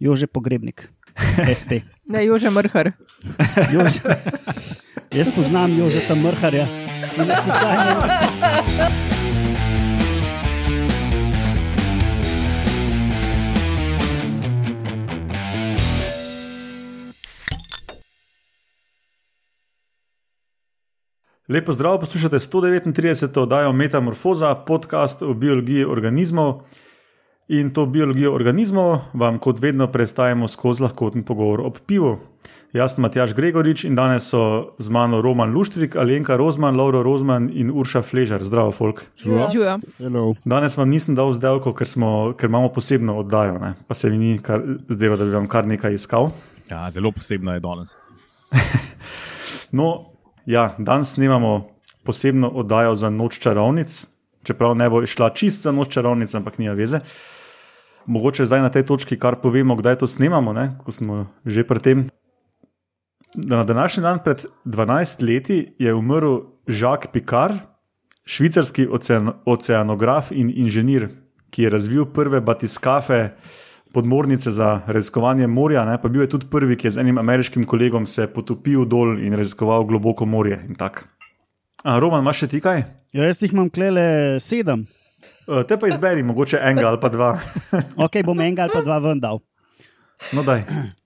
Jože Pogrebnik, SP. Ne, Jože Mrhar. Jože. Jaz poznam Jožeta Mrharja. in ne slučajno. Lepo zdrav, poslušate 139. oddajo Metamorfoza, podcast o biologiji organizmov. In to biologijo organizmov vam, kot vedno, predstavimo skozi lahkoten pogovor ob pivu. Jaz sem Matjaš Gregorič in danes so z mano Roman Luštrik, Alenka Rozman, Lauro Rozman in Urša Fležar. Zdravo, folk. Živijo. Hello. Danes vam nisem dal vzdelko, ker, smo, ker imamo posebno oddajo, ne? pa se mi ni kar, zdelo, da bi vam kar nekaj iskal. Ja, zelo posebno je danes. No, ja, danes snemamo posebno oddajo za noč čarovnic, čeprav ne bo šla čist za noč čarovnic, ampak nima veze. Mogoče zdaj na tej točki kar povemo, kdaj to snemamo, ne? ko smo že pri tem. Na današnji dan pred 12 leti je umrl Jacques Picard, švicarski ocean, oceanograf in inženir, ki je razvil prve batiskafe, podmornice za raziskovanje morja, ne? pa bil je tudi prvi, ki je z enim ameriškim kolegom se potopil dol in raziskoval globoko morje. Roman, imaš še ti kaj? Ja, jaz jih imam klele sedem. E, Te pa izberi, mogoče enega ali pa dva. Ok, bom enega ali pa dva ven dal. No, daj.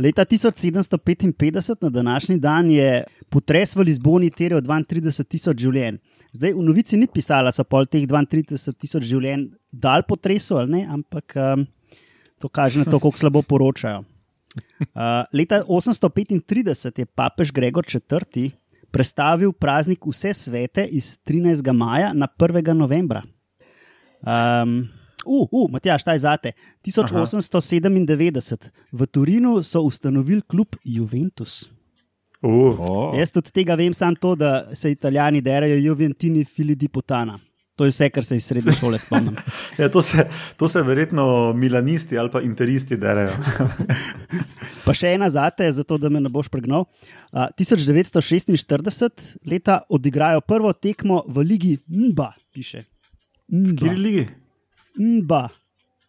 Leta 1755 na današnji dan je potres v Lizboni terjal 32 tisoč življenj. Zdaj v novici ni pisala, so pol teh 32 tisoč življenj dal potresu ali ne, ampak um, to kaže na to, kako slabo poročajo. Uh, leta 835 je papež Gregor IV. prestavil praznik vse svete iz 13. maja na 1. novembra. Um, Uh, uh, Matjaš, taj zate. 1897 v Turinu so ustanovili klub Juventus. Uh, Oh. Jaz tudi tega vem, samo to, da se italijani derajo Juventini fili di potana. To je vse, kar se iz srednje šole spomnim. ja, to, se, to se verjetno milanisti ali pa interisti derajo. Pa še ena zate, zato da me ne boš pregnal. Uh, 1946 leta odigrajo prvo tekmo v ligi NBA, piše. Kjer NBA. ligi? NBA.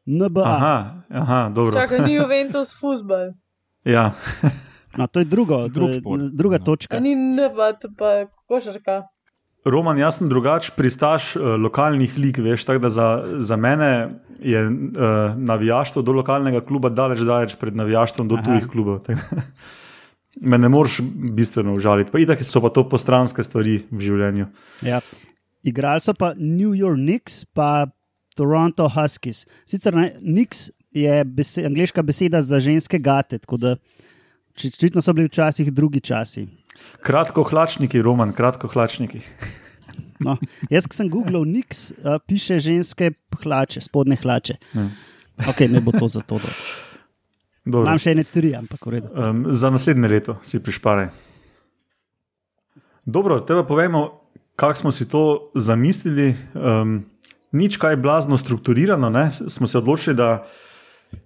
NBA. Aha, aha dobro. Čakaj, ni Juventus futbol. Ja. No, to je drugo, Drug to je druga Ja. točka. Ni NBA, to pa košarka. Roman, jaz sem drugač pristaš uh, lokalnih lig, veš, tako da za, za mene je uh, navijaštvo do lokalnega kluba daleč, daleč pred navijaštvom do Aha. tujih klubov. Me ne moreš bistveno užaliti, pa itak so pa to postranske stvari v življenju. Ja. Igrali so pa New York Knicks, pa Toronto Huskies. Sicer ne, Knicks je bese, angliška beseda za ženske gate, tako da očitno so bili včasih drugi časi. Kratko hlačniki, Roman, kratko hlačniki. No, jaz, ko sem googlal Knicks, uh, piše ženske hlače, spodne hlače. Ja. Ok, ne bo to za to. Dobro. Imam še ene tri, ampak v redu. Um, za naslednje leto si prišparaj. Dobro, tebe povemo, kako smo si to zamislili. Um, nič kaj blazno strukturirano, ne? smo se odločili, da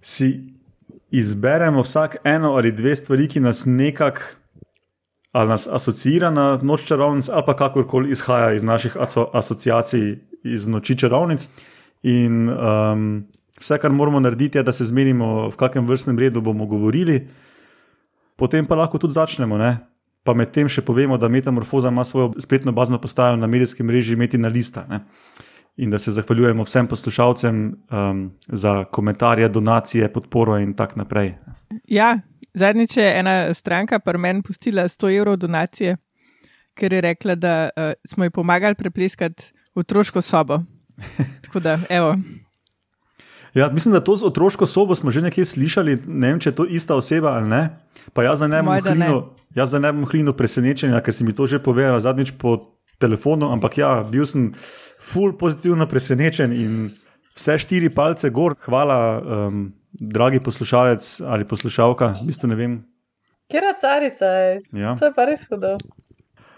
si izberemo vsak eno ali dve stvari, ki nas nekako ali nas asociira na noč čarovnic, ali pa kakorkoli izhaja iz naših aso asociacij iz noči čarovnic. In um, vse, kar moramo narediti, je, da se zmenimo, v kakem vrstnem redu bomo govorili, potem pa lahko tudi začnemo. Ne? Pa medtem še povemo, da Metamorfoza ima svojo spletno bazno postajo na medijskem mreži Metina Lista. Ne? In da se zahvaljujemo vsem poslušalcem um, za komentarje, donacije, podporo in tako naprej. Ja, zadnjič je ena stranka par meni pustila 100 evrov donacije, ker je rekla, da uh, smo ji pomagali prepleskati otroško sobo. Tako da, evo, Ja, mislim, da to z otroško sobo smo že nekje slišali, ne vem, če je to ista oseba ali ne. Pa jaz zdaj ne bom hlino, jaz zdaj ne bom hlino presenečenja, ker si mi to že povedal zadnjič po telefonu, ampak ja, bil sem full pozitivno presenečen in vse štiri palce gor. Hvala, um, dragi poslušalec ali poslušalka, v bistvu ne vem. Kera carica je? Ja. To je pa res hudo.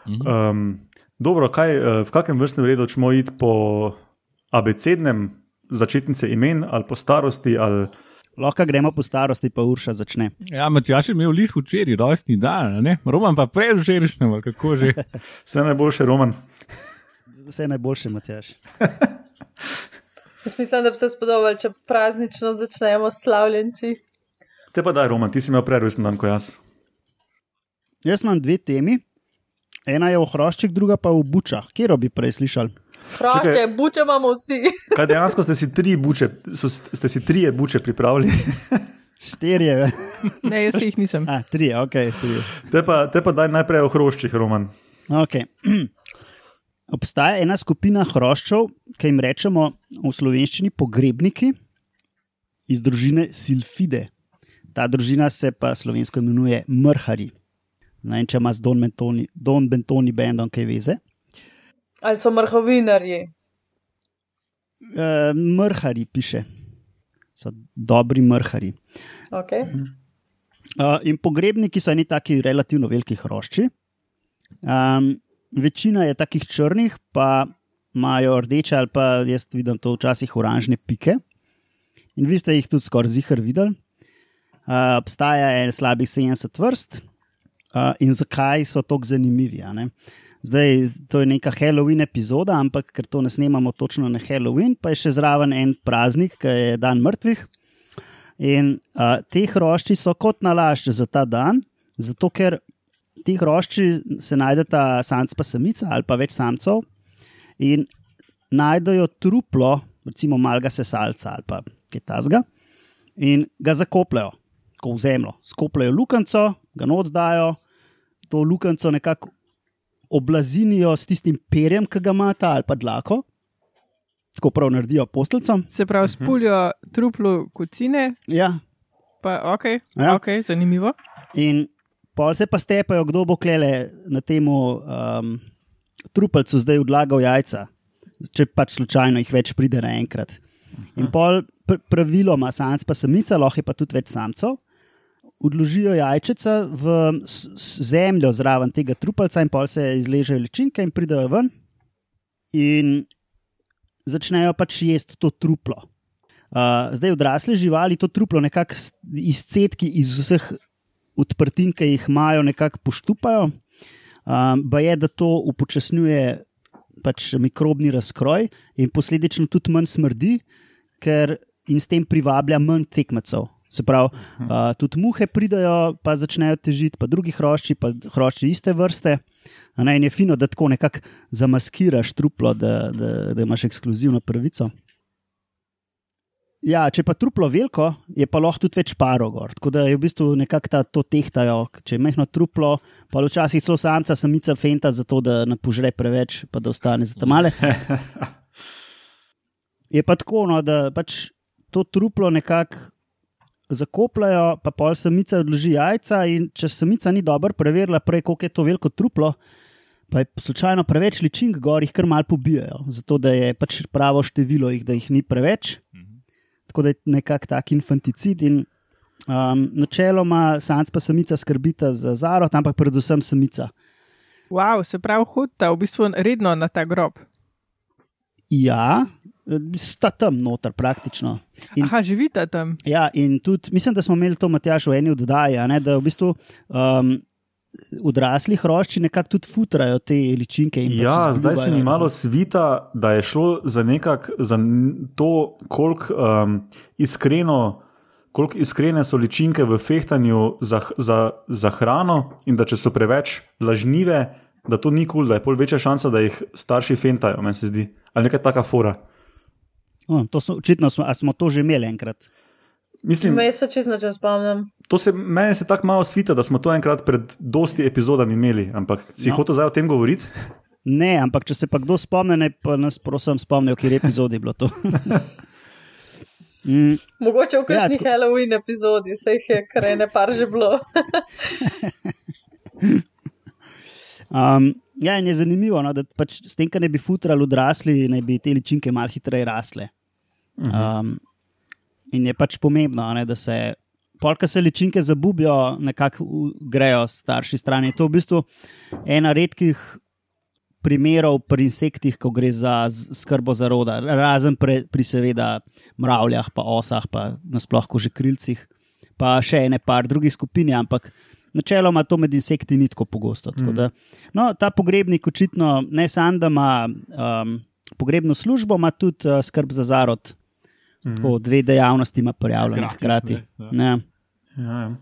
Um, dobro, kaj, eh, v kakem vrstnem redu ćemo iti po abecednem začetnice imen ali po starosti ali Lahko gremo po starosti, pa Urša začne. Ja, Matjaš je imel lih včeraj, rojstni dan, a ne? Roman pa predvčerajšnjem, ali kako že. vse najboljše, Roman. Vse najboljše, Matjaš. Jaz mislim, da bi se spodobali, če praznično začnemo s slavljenci. Te pa daj, Roman, ti si imel prej rojsten dan kot jaz. Jaz imam dve temi. Ena je v hroščih, druga pa v bučah. Kjer bi prej slišali? Hrošče, Čakaj. buče imamo vsi. Kaj dejansko ste si tri buče, so, ste si trije buče pripravili? Štirje. Ne, jaz jih nisem. A, tri, ok, tri. Te pa, te pa daj najprej o hroščih, Roman. Okay. Obstaja ena skupina hroščev, ki jim rečemo v slovenščini pogrebniki iz družine Silfide. Ta družina se pa slovensko imenuje Mrhari. Ne vem, če ima z Don Bentoni, Don Bentoni bendom kaj veze. Ali so mrhovinarji. E, mrhari piše, so dobri mrhari. Okay. Uh, in pogrebniki so eni taki relativno veliki hrošči. Um, večina je takih črnih, pa imajo rdeče ali pa jaz vidim to včasih oranžne pike. In vi ste jih tudi skoraj zihar videli. Uh, obstaja en slabih 70 vrst. Uh, in zakaj so tako zanimivi? ne? Zdaj, to je neka Halloween epizoda, ampak ker to ne snemamo točno na Halloween, pa je še zraven en praznik, ki je dan mrtvih. In uh, te hrošči so kot nalašč za ta dan, zato ker ti hrošči se najdeta samc pa samica ali pa več samcev in najdejo truplo, recimo malega sesalca ali pa kaj tasga, in ga zakopljajo, ko v zemljo. Skopljajo lukenco, ga oddajo, to lukenco nekako oblazinijo s tistim perjem, ki ga imata ali pa dlako. Tako prav naredijo posteljico. Se pravi, spulijo truplo kucine, Ja, pa ok, Ja. ok, zanimivo. In pol se pa stepajo, kdo bo klele na tem um, trupelcu zdaj odlagal jajca, če pač slučajno jih več pride naenkrat. In pol pr praviloma samc pa samica, lahko je pa tudi več samcev. Odložijo jajčica v zemljo zraven tega trupelca, in pol se izležejo ličinke in pridejo ven, in začnejo pač jesti to truplo. Uh, zdaj, odrasle živali to truplo nekako izcedki iz vseh odprtin, ki jih imajo, nekako poštupajo. Um, ba je, da to upočasnjuje pač mikrobni razkroj in posledično tudi manj smrdi, ker in s tem privablja manj tekmecev. Se pravi, uh, tudi muhe pridajo, pa začnejo težiti, pa drugi hrošči, pa hrošči iste vrste. A Ne, in je fino, da tako nekako zamaskiraš truplo, da, da, da imaš ekskluzivno pravico. Ja, če pa truplo veliko, je pa lahko tudi več parov gor. Tako da je v bistvu nekako ta, to tehtajo. Če je mehko truplo, pa včasih celo samca, samica fenta za to, da ne požre preveč, pa da ostane za tam male. Je pa tako, no, da pač to truplo nekako zakopljajo, pa pol samica odloži jajca. In če samica ni dobro preverila, prej koliko je to veliko truplo, pa je slučajno preveč ličink gor, jih kar mal pobijajo. Zato da je pač pravo število jih, da jih ni preveč. Tako da je nekako tak infanticid. In, um, načeloma samc pa samica skrbita za zarod, ampak predvsem samica. Wow, se pravi, hodita v bistvu redno na ta grob. Ja, sta tam noter praktično. In, Aha, živita tam. ja, in tudi mislim, da smo imeli to Matjaš v eni oddaji, a ne, da v bistvu. Um, Odrasli hrošči nekako tudi futrajo te ličinke. in pač Ja, zdaj se mi malo svita, da je šlo za, nekak, za to, koliko um, iskreno. Koliko iskrene so ličinke v fehtanju za, za, za hrano, in da če so preveč lažnive, da to ni kul, cool, da je pol večja šansa, da jih starši fentajo, meni se zdi. Ali neka taka fora. O, to so, očitno smo, smo to že imeli enkrat. Mislim, Me se čisto če spomnim. to se, meni se tako malo svita, da smo to enkrat pred dosti epizodami imeli, ampak si No. hotel zdaj o tem govoriti? Ne, ampak če se pa kdo spomne, naj pa nas prosim spomni, v kateri epizodi je bilo to. mm, Mogoče v kakšni Ja, ja, tako- Halloween epizodi, se jih je kar ene par že bilo. Um, ja, in je zanimivo, no, da pač s tem, kar ne bi futrali odrasli, naj bi te ličinke malo hitreje rasle. Um, in je pač pomembno, ne, da se. Polka se ličinke zabubijo, nekako grejo starši stran. Je to v bistvu ena redkih primerov pri insektih, ko gre za skrbo za roda, razen pre, pri seveda mravljah, pa osah, pa nasplošno že krilcih, pa še ene par drugih skupin, je, ampak načeloma to med insekti ni tako pogosto. Tako da, no, ta pogrebnik očitno ne samo, da ima um, pogrebno službo, ima tudi uh, skrb za zarod. Tako dve dejavnosti ima prijavljene Hkrati. Ja, ja.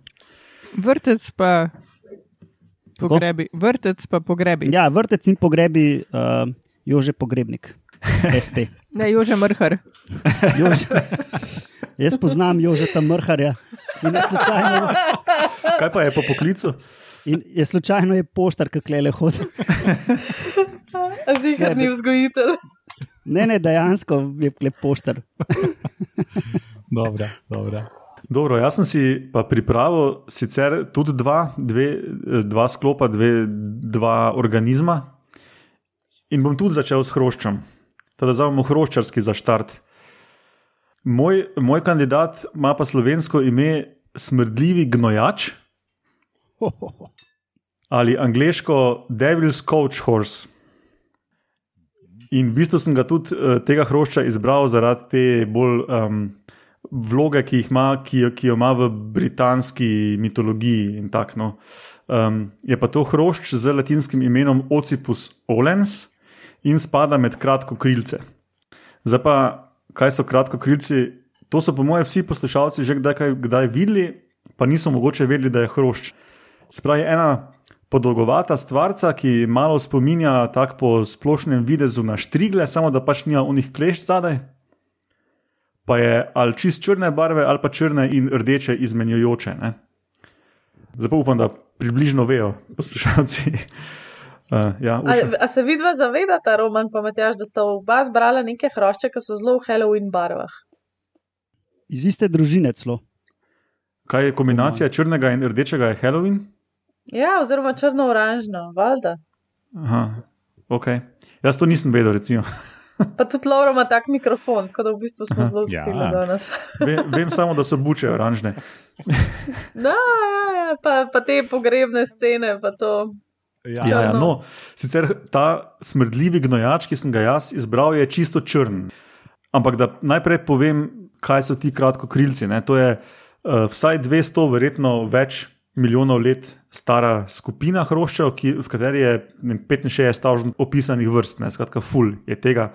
Vrtec pa pogrebi. Vrtec pa pogrebi. Ja, vrtec in pogrebi, uh, Jože Pogrebnik, SP. Ne, Jože Mrhar. Jože. Jaz poznam Jožeta Mrharja slučajno, Kaj pa je po poklicu? in je slučajno je poštar, ki klele hodi. Zihar ni vzgojitelj. Ne, ne, dejansko je klep poštar. Dobro, dobro. Dobro, jaz sem si pa pripravil sicer tudi dva, dve, eh, dva sklopa, dve, dva organizma. In bom tudi začel s hroščem. Teda zavemo hroščarski za štart. Moj, moj kandidat ima pa slovensko ime Smrdljivi gnojač ali angliško Devil's Coach Horse. In v bistvu sem ga tudi eh, tega hrošča izbral zaradi te bolj um, vloge, ki, ima, ki, jo, ki jo ima v britanski mitologiji. tak, No. Um, je pa to hrošč z latinskim imenom Ocipus olens in spada med kratkokrilce. Zdaj pa, kaj so kratkokrilci? To so, po mojem, vsi poslušalci že kdaj, kdaj videli, pa niso mogoče vedeli, da je hrošč. Spravi ena podolgovata stvarca, ki malo spominja tako po splošnem videzu na štrigle, samo da pač nima unih klešč zadaj. Pa je ali čist črne barve, ali pa črne in rdeče izmenjujoče. Ne? Zdaj pa upam, da približno vejo poslušalci. Uh, ja, A, Urša. a se vidva zavedata, Roman pa Matjaž, da sta oba zbrala neke hrošče, ki so zelo v Halloween barvah? Iz iste družine celo. Kaj je kombinacija črnega in rdečega, je Halloween? Ja, oziroma črno-oranžno, valjda. Aha, ok. Jaz to nisem vedel, recimo. Pa tudi Laura ima tak mikrofon, tako da v bistvu smo zelo Ja. stili danes. Vem, vem samo, da so buče oranžne. Da, ja, ja, pa, pa te pogrebne scene, pa to. Ja, ja, no, sicer ta smrdljivi gnojač, ki sem ga jaz izbral, je čisto črn. Ampak da najprej povem, kaj so ti kratkokrilci. Ne? To je uh, vsaj 200, verjetno več milijonov let stara skupina hroščev, ki, v kateri je ne vem, 65 opisanih vrst, ne? skratka, ful je tega.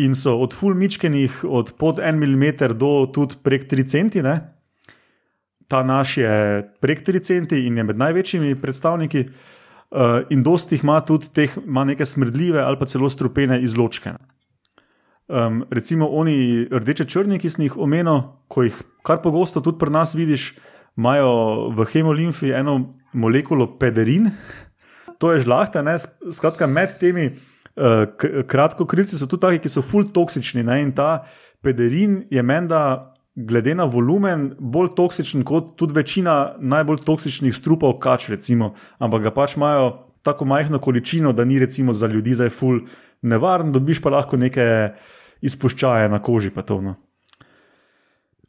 In so od ful mičkenih, od pod 1 mm do tudi prek 3 cm. Ta naš je prek 3 cm in je med največjimi predstavniki. Uh, in dosti jih ima tudi teh, ima neke smrdljive ali pa celo strupene izločke. Um, recimo oni rdeče črni, ki sem jih omenil, ko jih kar pogosto tudi pri nas vidiš, imajo v hemolimfi eno molekulo pederin. To je žlahta, ne? Skratka, med temi uh, kratkokrilci so tudi taki, ki so full toksični. Ne? In ta pederin je menda, glede na volumen, bolj toksičen kot tudi večina najbolj toksičnih strupov kač, recimo. ampak ga pač imajo tako majhno količino, da ni recimo za ljudi zdaj full nevaren, dobiš pa lahko neke izpuščaje na koži. To, no.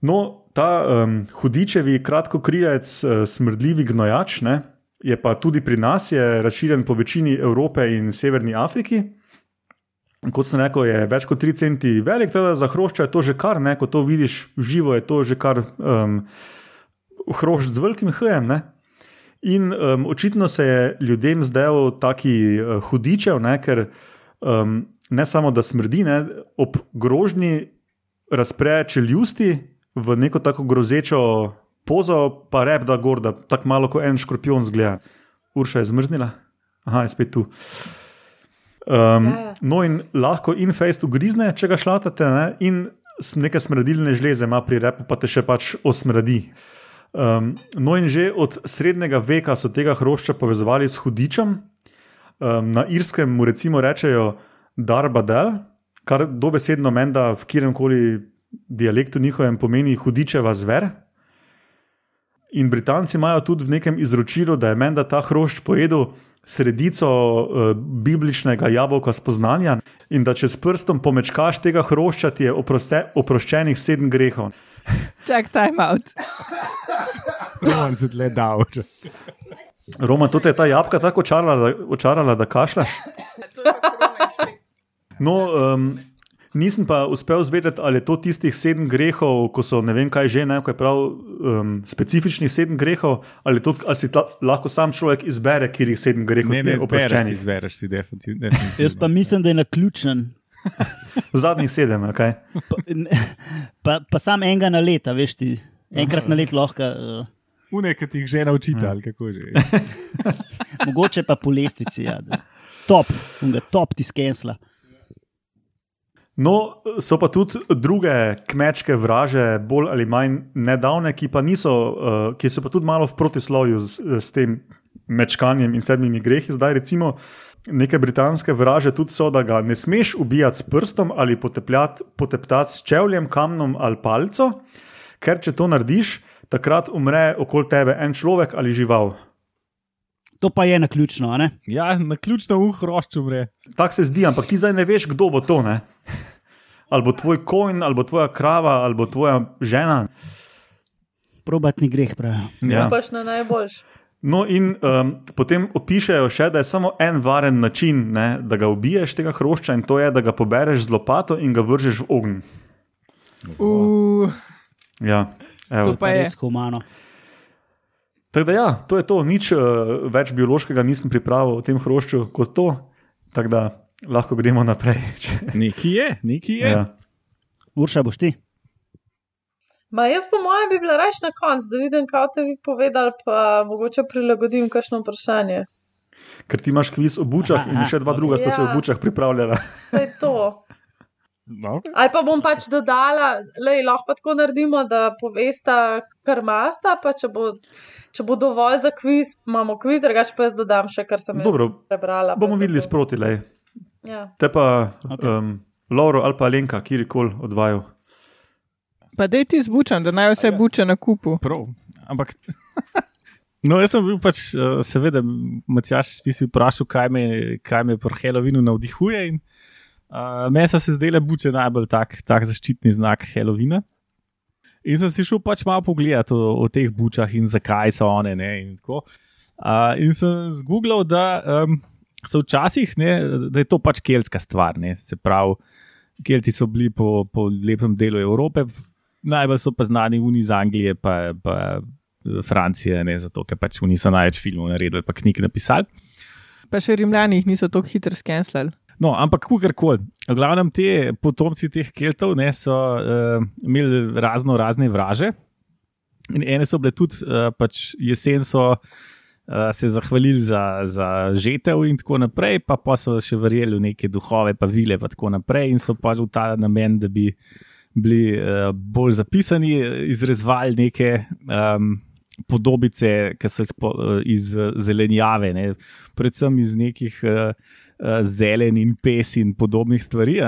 No, ta um, hudičevi kratkokrilec, uh, smrdljivi gnojač, ne, je pa tudi pri nas, je razširjen po večini Evrope in Severni Afriki. Kot sem rekel, je več kot 3 centi velik, teda za hrošča je to že kar, ne, ko to vidiš živo, je to že kar um, hrošč z velikim hjem. Ne. In um, očitno se je ljudem zdel taki uh, hudičev, ne, ker um, ne samo da smrdi, ne, ob grožnji razpre čeljusti v neko tako grozečo pozo, pa rep da gor, da tako malo kot en škorpion zgleda. Urša je zmrznila, aha, je spet tu. Um, Ja, ja. no, in lahko infest ugrizne, če ga šlatate, ne? in s- neke smradilne žleze ima pri repu, pa te še pač osmradi. Um, no, in že od srednjega veka so tega hrošča povezovali s hudičem. Um, na irskem mu recimo rečejo darbadel, kar dobesedno menda v kjerem koli dialektu njihovem pomeni hudičeva zver. In Britanci imajo tudi v nekem izročilu, da je menda ta hrošč pojedel sredico uh, bibličnega jabolka spoznanja in da če s prstom pomečkaš tega hrošča, ti je oproste, oproščenih sedem grehov. Čak, time out. Roman se tle dal. Roma, to te je ta jabka tako očarala, da- očarala, da kašljaš. No, um, nisem pa uspel zvedeti, ali je to tistih sedem grehov, ko so ne vem kaj že, ne, ko je prav um, specifičnih sedem grehov, ali, to, ali si ta, lahko sam človek izbere, kjer jih sedem grehov Ne, ne, je zbereš si, definitivno. Jaz pa mislim, da je naključen. Zadnjih sedem, ali kaj? Pa, ne, pa, pa sam enega na leta, veš ti, Enkrat na let lahko, uh, Une, ki ti jih že naučite, ali kako že. mogoče pa po lestvici. Ja, da. top, unga, top ti skensla. No, so pa tudi druge kmečke vraže, bolj ali manj nedavne, ki, pa niso, uh, ki so pa tudi malo v protislovju s, s tem mečkanjem in sedmimi grehi. Zdaj, recimo, neke britanske vraže tudi so, da ga ne smeš ubijati s prstom ali potepljati- poteptati s čevljem, kamnom ali palco, ker če to narediš, takrat umre okoli tebe en človek ali žival. To pa je na ključno, a ne? Ja, na ključno uh, hrošč umre. Tako se zdi, ampak ti zdaj ne veš, kdo bo to. Ne? Ali bo tvoj konj, ali bo tvoja krava, ali bo tvoja žena. Probat ni greh, pravijo. Ja. Paš na najboljši. No, in um, potem opišajo še, da je samo en varen način, ne, da ga ubiješ, tega hrošča, in to je, da ga pobereš z lopato in ga vržeš v ogenj. Uh, Ja, evo. to pa je. res humano. Tako da, ja, to je to, nič uh, več biološkega nisem pripravil o tem hrošču kot to. Tako da lahko gremo naprej. Neki je, neki je. ja. Urša boš ti. Ma jaz, po mojem, bi bila raje na koncu, da vidim, kaj te vi povedali, pa mogoče prilagodim kakšno vprašanje. Ker ti imaš kviz o bučah Aha, in še dva ok. druga sta se o Ja. bučah pripravljala. Vse to. No. Ali pa bom pač dodala, da lahko pa tako naredimo, da povesta, kar masta, pa če bo, če bo dovolj za kviz, imamo kviz, drugače pa jaz dodam še, kar sem Dobro, prebrala. bomo videli tako. sproti. Lej. Ja. Te pa Ok. um, Lauro ali pa Alenka, kjerkoli od vaju. Pa dej ti zbučan, da naj vse buče na kupu. Prav. Ampak. No, jaz sem bil pač, eh, seveda, Matjaš, ti si vprašal, kaj me, kaj me pri Halloweenu navdihuje. In, uh, meni so se zdele buče najbolj tak, tak zaščitni znak Halloweena. In sem si šel pač malo pogledati o, o teh bučah in zakaj so one. Ne, in, tako. uh, in sem zgooglal, da um, so včasih, ne, da je to pač keltska stvar. Ne, se pravi, Kelti so bili po, po lepem delu Evrope, najbolj so pa znani oni iz Anglije, pa, pa Francije, ne, zato ker pač oni so največ filmov naredili, pa knjig napisali. Pa še rimljani jih niso tako hitro skenslali. No, ampak kakorkoli. V glavnem te potomci teh keltov ne, so uh, imeli razno razne vraže. In ene so bile tudi uh, pač jesen, so uh, se zahvalili za, za žetev in tako naprej, pa, pa so še verjeli v neke duhove, pa vile in tako naprej, in so pač v ta namen, da bi bili uh, bolj zapisani, izrezvali neke. Um, Podobice, ki so jih po, eh, iz zelenjave, ne, predvsem iz nekih uh, uh, zelen in pes in podobnih stvari.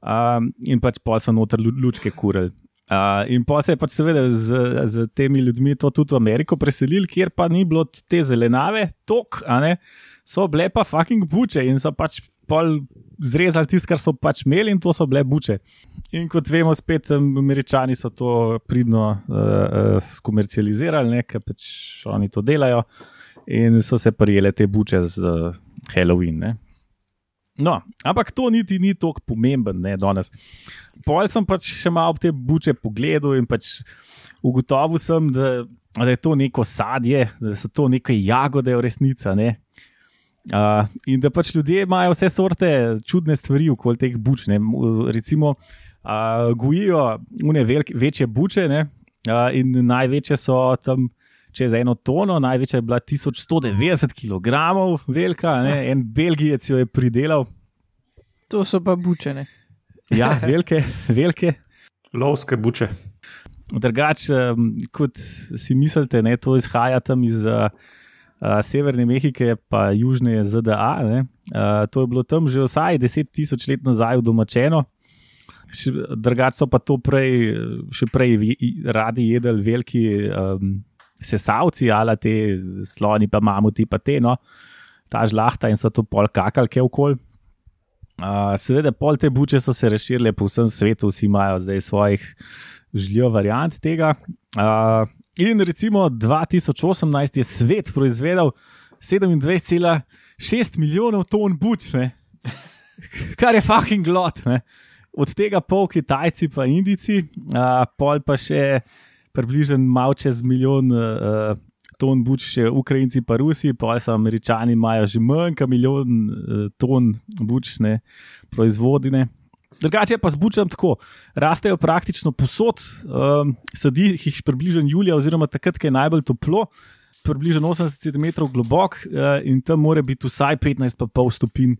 Um, in pač pa so noter lu- lučke kurili. Uh, in pa se je pač seveda z, z temi ljudmi to tudi v Ameriko preselili, kjer pa ni bilo te zelenjave, tok, so bile pa fucking buče in so pač pol zrezali tisto, kar so pač imeli, in to so bile buče. In kot vemo, spet američani so to pridno uh, uh, skomercializirali, ker pač oni to delajo in so se prijele te buče z uh, Halloween. Ne. No, ampak to niti ni tako pomemben, ne danes. Pol sem pač še malo te buče pogledal in pač ugotovil sem, da, da je to neko sadje, da so to neke jagode, resnica. Ne. Uh, in da pač ljudje imajo vse sorte čudne stvari okoli teh buč. Ne. Recimo, uh, gojijo une velike, večje buče ne, uh, in največje so tam čez eno tono, največja je bila 1190 kg, velika, ne. en Belgijec jo je pridelal. To so pa bučene. Ja, velike, velike. Lovske buče. Drugače, um, kot si mislite, ne, to izhaja tam iz uh, Severne Mehike, pa Južne ZDA. Ne, uh, to je bilo tam že vsaj 10 tisoč let nazaj domačeno. Še- Drugače so pa to prej, še prej radi jedli veliki um, sesalci, ali te sloni, pa mamuti, pa te, no, ta žlahta in so to pol kakalke okoli. Uh, seveda, pol te buče so se razširile po vsem svetu, vsi imajo zdaj svojih željo variant tega. Uh, in recimo 2018 je svet proizvedel 27,6 milijonov ton buč, ne? kar je fucking glot. Ne? Od tega pol Kitajci, pa Indijci, uh, pol pa še približno malo čez milijon. Uh, Ton buč, še Ukrajinci, pa Rusi, pa so Američani, imajo že manj kot milijon uh, ton bučne proizvodine. Drugače pa zbučam tako, rastejo praktično posod, um, sadi jih približno julija, oziroma takrat, ko je najbolj toplo, približno 80 cm globok uh, in tam mora biti vsaj 15,5 stopinj,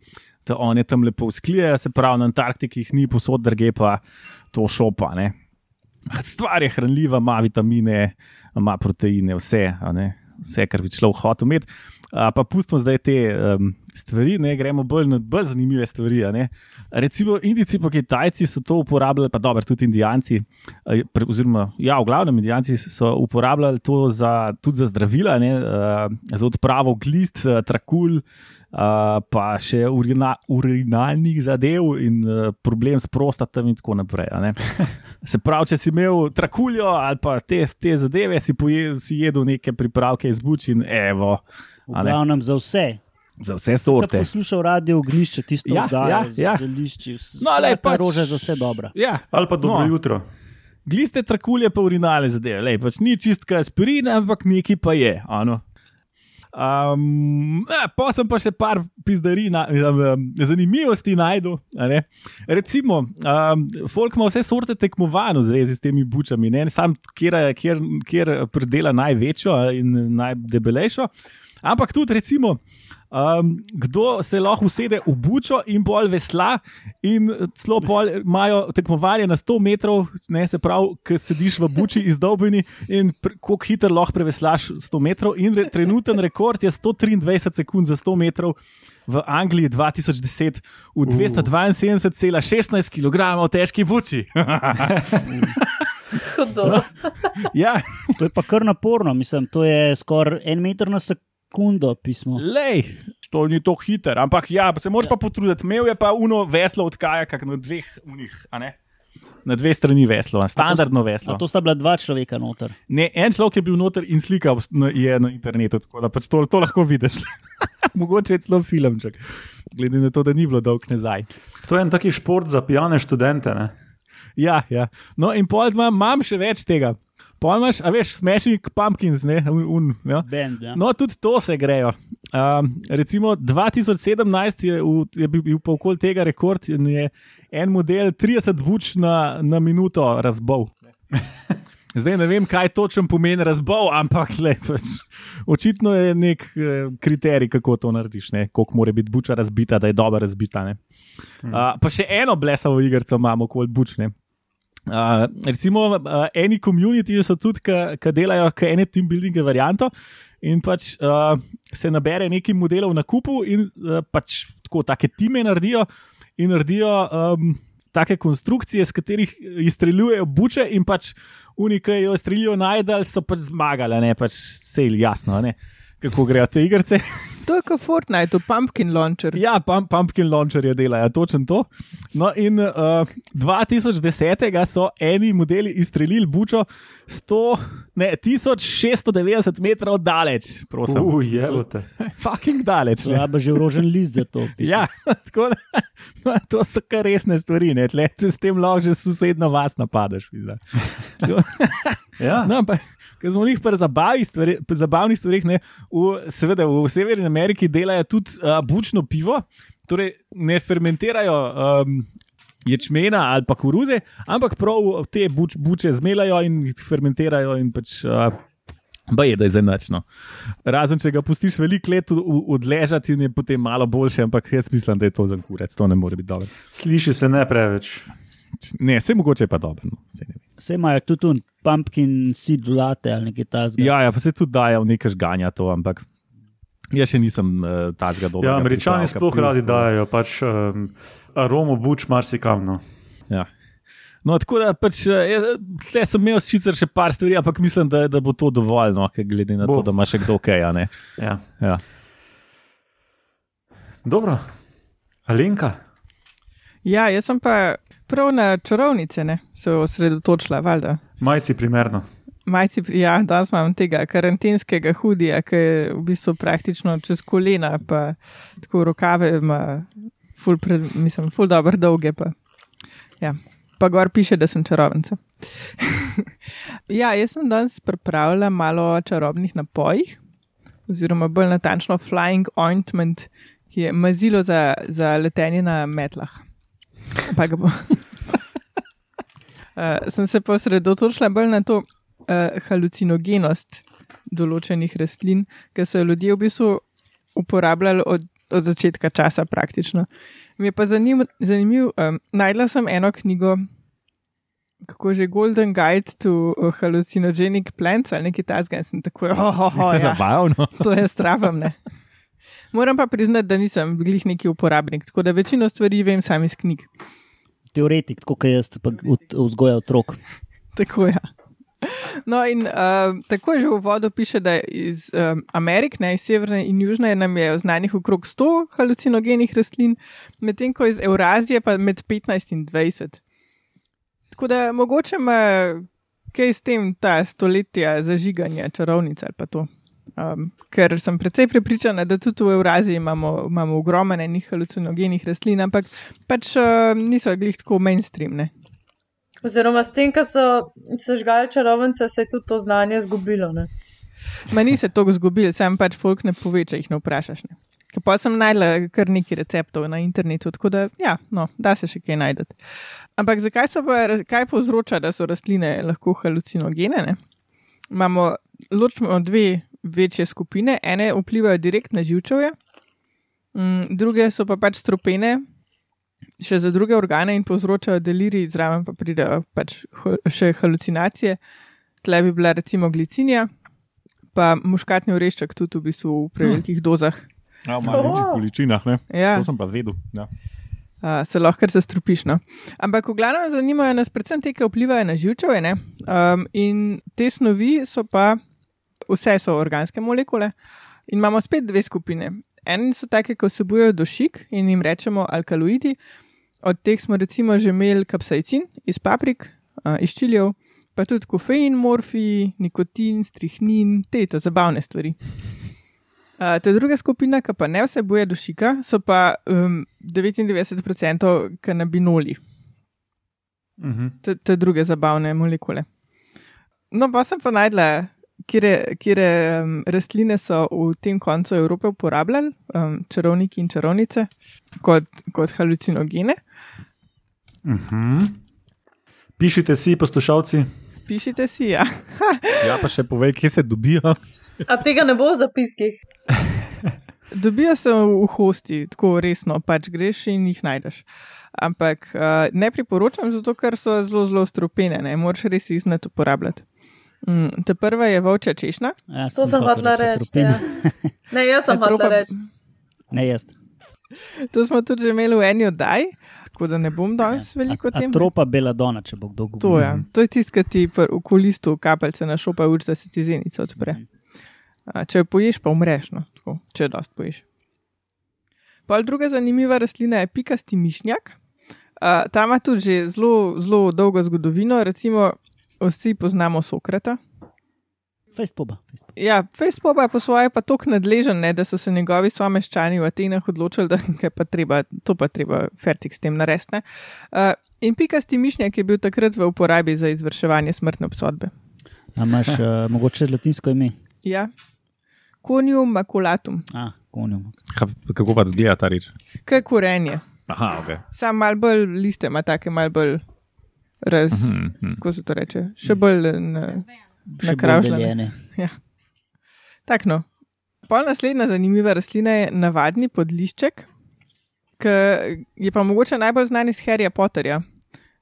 da oni tam lepo sklijejo, se pravi, na Antarktiki jih ni posod, drge pa to šopa. Ne. Stvar je hranljiva, ima vitamine, ima proteine, vse, vse kar bi človek hotel imeti. Pa pustimo zdaj te um, stvari, ne gremo bolj na bolj zanimive stvari. Recimo, Indijci in Kitajci so to uporabljali, pa dobro, tudi Indijanci, uh, oziroma, ja, v glavnem, Indijanci so uporabljali to za, tudi za zdravila, ne, uh, za odpravo glist, uh, trakulj. Uh, pa še urina, urinalnih zadev in uh, problem s prostatom, in tako naprej. Se pravi, če si imel trakuljo ali pa te, te zadeve, si, poje, si jedel neke pripravke iz buči in evo. V glavnem za vse. Za vse sorte. Če poslušal radio ognišče, tisto Ja, oddajo ja, ja. zelišči, No, lej, pa pač- rože za vse dobro. Ja, Ali pa dobro No. no. jutro. gliste trakulje, pa urinale zadeve. Lej, pač ni čistka aspirina, ampak neki pa je. Ano. Um, ja, pa sem pa še par pizdarij, na, um, zanimivosti ne. Recimo, um, folk ima vse sorte tekmovanj v zvezi s temi bučami, ne sam, kjer, kjer, kjer predela največjo in najdebelejšo. Ampak tudi, recimo, um, kdo se lahko usede v bučo in bolj vesla, in celo pol imajo tekmovanje na 100 metrov, ne se pravi, ki sediš v buči izdolbeni in koliko hitro lahko preveslaš 100 metrov. In re, trenuten rekord je 123 sekund za 100 metrov. V Angliji 2010 v 272,16 kg težki buči. Hudo. ja, To je pa kar naporno, mislim, to je skoraj en meter na sekundo pismo. lej, to ni tako hiter, ampak ja, se moraš pa potruditi. Imel je pa uno veslo od kajaka na dveh unih, a ne? Na dve strani veslo, standardno veslo. A to sta bila dva človeka noter. Ne, en človek je bil noter in slika je na internetu, tako da pač to, to lahko vidiš. Mogoče je celo filmček, glede na to, da ni bilo dolg nazaj. To je en taki šport za pijane študente. Ne? Ja, ja. No, in pol imam še več tega. Pol imaš, a veš, smešnik pumpkins, ne, un, un, ja. Band, ja. No, tudi to se grejo. Um, recimo 2017 je, v, je bil, bil pa okoli tega rekord in je en model 30 buč na, na minuto razbol. Zdaj ne vem, kaj točno pomeni razbol, ampak le, pač, očitno je nek eh, kriterij, kako to narediš, ne, koliko mora biti buča razbita, da je dobra razbita. ne. Uh, pa še eno blesavo igrico imamo, okoli bučne. Uh, recimo, uh, eni komuniti so tudi, ki delajo k ene team building varianto in pač uh, se nabere nekaj modelov na kupu in uh, pač tako take time naredijo in naredijo um, take konstrukcije, s katerih izstreljujejo buče in pač unike jo strelijo najdalj, so pač zmagali, ne pač sejl, jasno, ne. Kako grejo te igrice? To je kot Fortnite, Pumpkin Launcher. Ja, pump, pumpkin launcherje delajo, točno to. No, in uh, 2010 so eni modeli izstrelili bučo 100, ne, 1690 metrov daleč, prosim. Uh. Ujevate. Fucking daleč. Je pa že urožen list za to. pismo. Ja, tako da no, to so kar resne stvari, ne, tle, s tem lahko že sosedno vas napadaš. Ja. No, ampak, ker smo jih pri zabavnih stvari, pri zabavnih stvarih, ne, v, seveda v Severni Ameriki delajo tudi uh, bučno pivo, torej ne fermentirajo. Um, Ječmena ali pa koruze, ampak prav te buč, buče zmelajo in jih fermentirajo, in pač uh, ba je, da je zanačno. Razen če ga pustiš veliko let odležati, je potem malo boljše, ampak jaz mislim, da je to za kurec, to ne more biti dobro. Sliši se ne preveč. Ne, vse mogoče je pa dobro. No. Vse imajo tudi pumpkin seed late ali nekaj tasga. Ja, ja, pa se tudi dajo nekaj žganja to, ampak jaz še nisem uh, ta zgodov. Ja, američani sploh radi dajo pač, um, aromo buč marsikam. No. Ja. No, tako da pač, eh, tle sem imel sicer še par stvari, ampak mislim, da, da bo to dovolj, no, glede na Bo. to, da ima še kdo kaj. a ne. Ja. Ja. Dobro, Alenka. Ja, jaz sem pa prav na čarovnice ne, se osredotočila, valjda. Majci primerno. Majci, pri- ja, danes imam tega karantenskega hudija, ki je v bistvu praktično čez kolena, pa tako rokave ima, ful, pred, mislim, ful dobro dolge. Pa, ja. pa gor piše, da sem čarovnica. ja, jaz sem danes pripravila malo o čarobnih napojih, oziroma bolj natančno flying ointment, ki je mazilo za, za letenje na metlah. Pa ga bo. Uh, sem se pa osredotočila bolj na to uh, halucinogenost določenih rastlin, ki so jo ljudje v bistvu uporabljali od, od začetka časa praktično. Mi je pa zanim, zanimiv, um, najdla sem eno knjigo, kako že Golden Guide to Hallucinogenic Plants ali nekaj tasga in sem tako, oh, oh, oh, Se ja. zabavno. To je stravam, ne. Moram pa priznati, da nisem glih neki uporabnik, tako da večino stvari vem sam iz knjig. Teoretik, kot jaz, pa vzgoja otrok. Tako je. No, in uh, tako je že v vodu piše, da iz um, Amerik, ne iz severne in južne, nam je znanih okrog 100 halucinogenih rastlin, medtem ko iz Eurazije pa med 15 in 20. Tako da mogoče ima kaj s tem ta stoletja zažiganja čarovnice ali pa to. Um, ker sem precej prepričana, da tudi v Euraziji imamo, imamo ogromno enih halucinogenih rastlin, ampak pač uh, niso glih tako mainstream. Ne? Oziroma, s tem, ko so sežgali čarovnice, se je tudi to znanje izgubilo. ne. Ma ni se to zgodilo, sam pač folk ne pove, če jih ne vprašaš. Ne. Ker Pa sem najdla kar nekaj receptov na internetu, tako da ja, no, da se še kaj najdete. Ampak zakaj so pa, kaj povzroča, da so rastline lahko halucinogene? Ne? Imamo ločimo dve večje skupine, ene vplivajo direktno na živčevje, mm, druge so pa pač stropene, še za druge organe in povzročajo deliri, zraven pa pridejo pač še halucinacije. Tle bi bila recimo glicinija, pa muškatni orešček tudi v bistvu v prevelikih dozah. Ja, v malih Oh. količinah, ne? Ja, To sem pa vedel. Ja. a, se lahko kar zastrupiš. No? Ampak v glavnem zanimajo nas predvsem te, ki vplivajo na živčeve. ne. Um, in te snovi so pa, vse so organske molekule, in imamo spet dve skupine. Eni so take, ki vsebujejo dušik in jim rečemo alkaloidi. Od teh smo recimo že imeli kapsaicin iz paprik, a, iz čilijev, pa tudi kofein, morfij, nikotin, strihnin, te te zabavne stvari. Uh, ta druga skupina, ki pa ne vsebuje dušika, so pa um, 99% kanabinoli, Mhm. te, te druge zabavne molekule. No, pa sem pa najdla, kje um, rastline so v tem koncu Evrope uporabljali, um, čarovniki in čarovnice, kot, kot halucinogene. Mhm. Pišite si, poslušalci. Pišite si, ja. ja, pa še povej, kje se dobijo. A tega ne bo v zapiskih. Dobijo se v hosti, tako resno, pač greš in jih najdeš. Ampak uh, ne priporočam, zato ker so zelo, zelo stropene, ne moraš res jih znati uporabljati. Mm, ta prva je volča češnja. Ja, To sem hotela reči. atropin. Ja. Ne, jaz sem Atropa- hotela reči. Ne, jaz. To smo tudi že imeli v eni oddaji, tako da ne bom danes veliko o tem. Atropa beladona, če bo kdo To govoril. je, to je tisto, ki ti v kolistu kapelce na šopa uči, da se ti zenica odpre. A, če jo poješ, pa umreš, no, tako, če jo dost poješ. Pol druga zanimiva rastlina je pikasti mišnjak. A, ta ima tudi že zelo, zelo dolgo zgodovino, recimo vsi poznamo Sokrata. Fejspoba. Ja, Facebook pa je po svoje pa tako nadležen, ne, da so se njegovi someščani v Atenah odločili, da je pa treba, to pa treba fertik s tem narediti. ne. Uh, in pikasti mišnjak je bil takrat v uporabi za izvrševanje smrtne obsodbe. A imaš uh, mogoče latinsko ime? Ja. Conium maculatum, A, konjum. Ka- Kako pa zgleda ta reč? kaj korenje. Aha, ok. Sam mal bolj liste ima take mal bolj raz, Mhm, mhm. kako se to reče, še bolj na, Še bolj nakravžljene. deljene. Tak no. Pol naslednja zanimiva rastlina je navadni podlišček, ki je pa mogoče najbolj znan iz Harryja Potterja.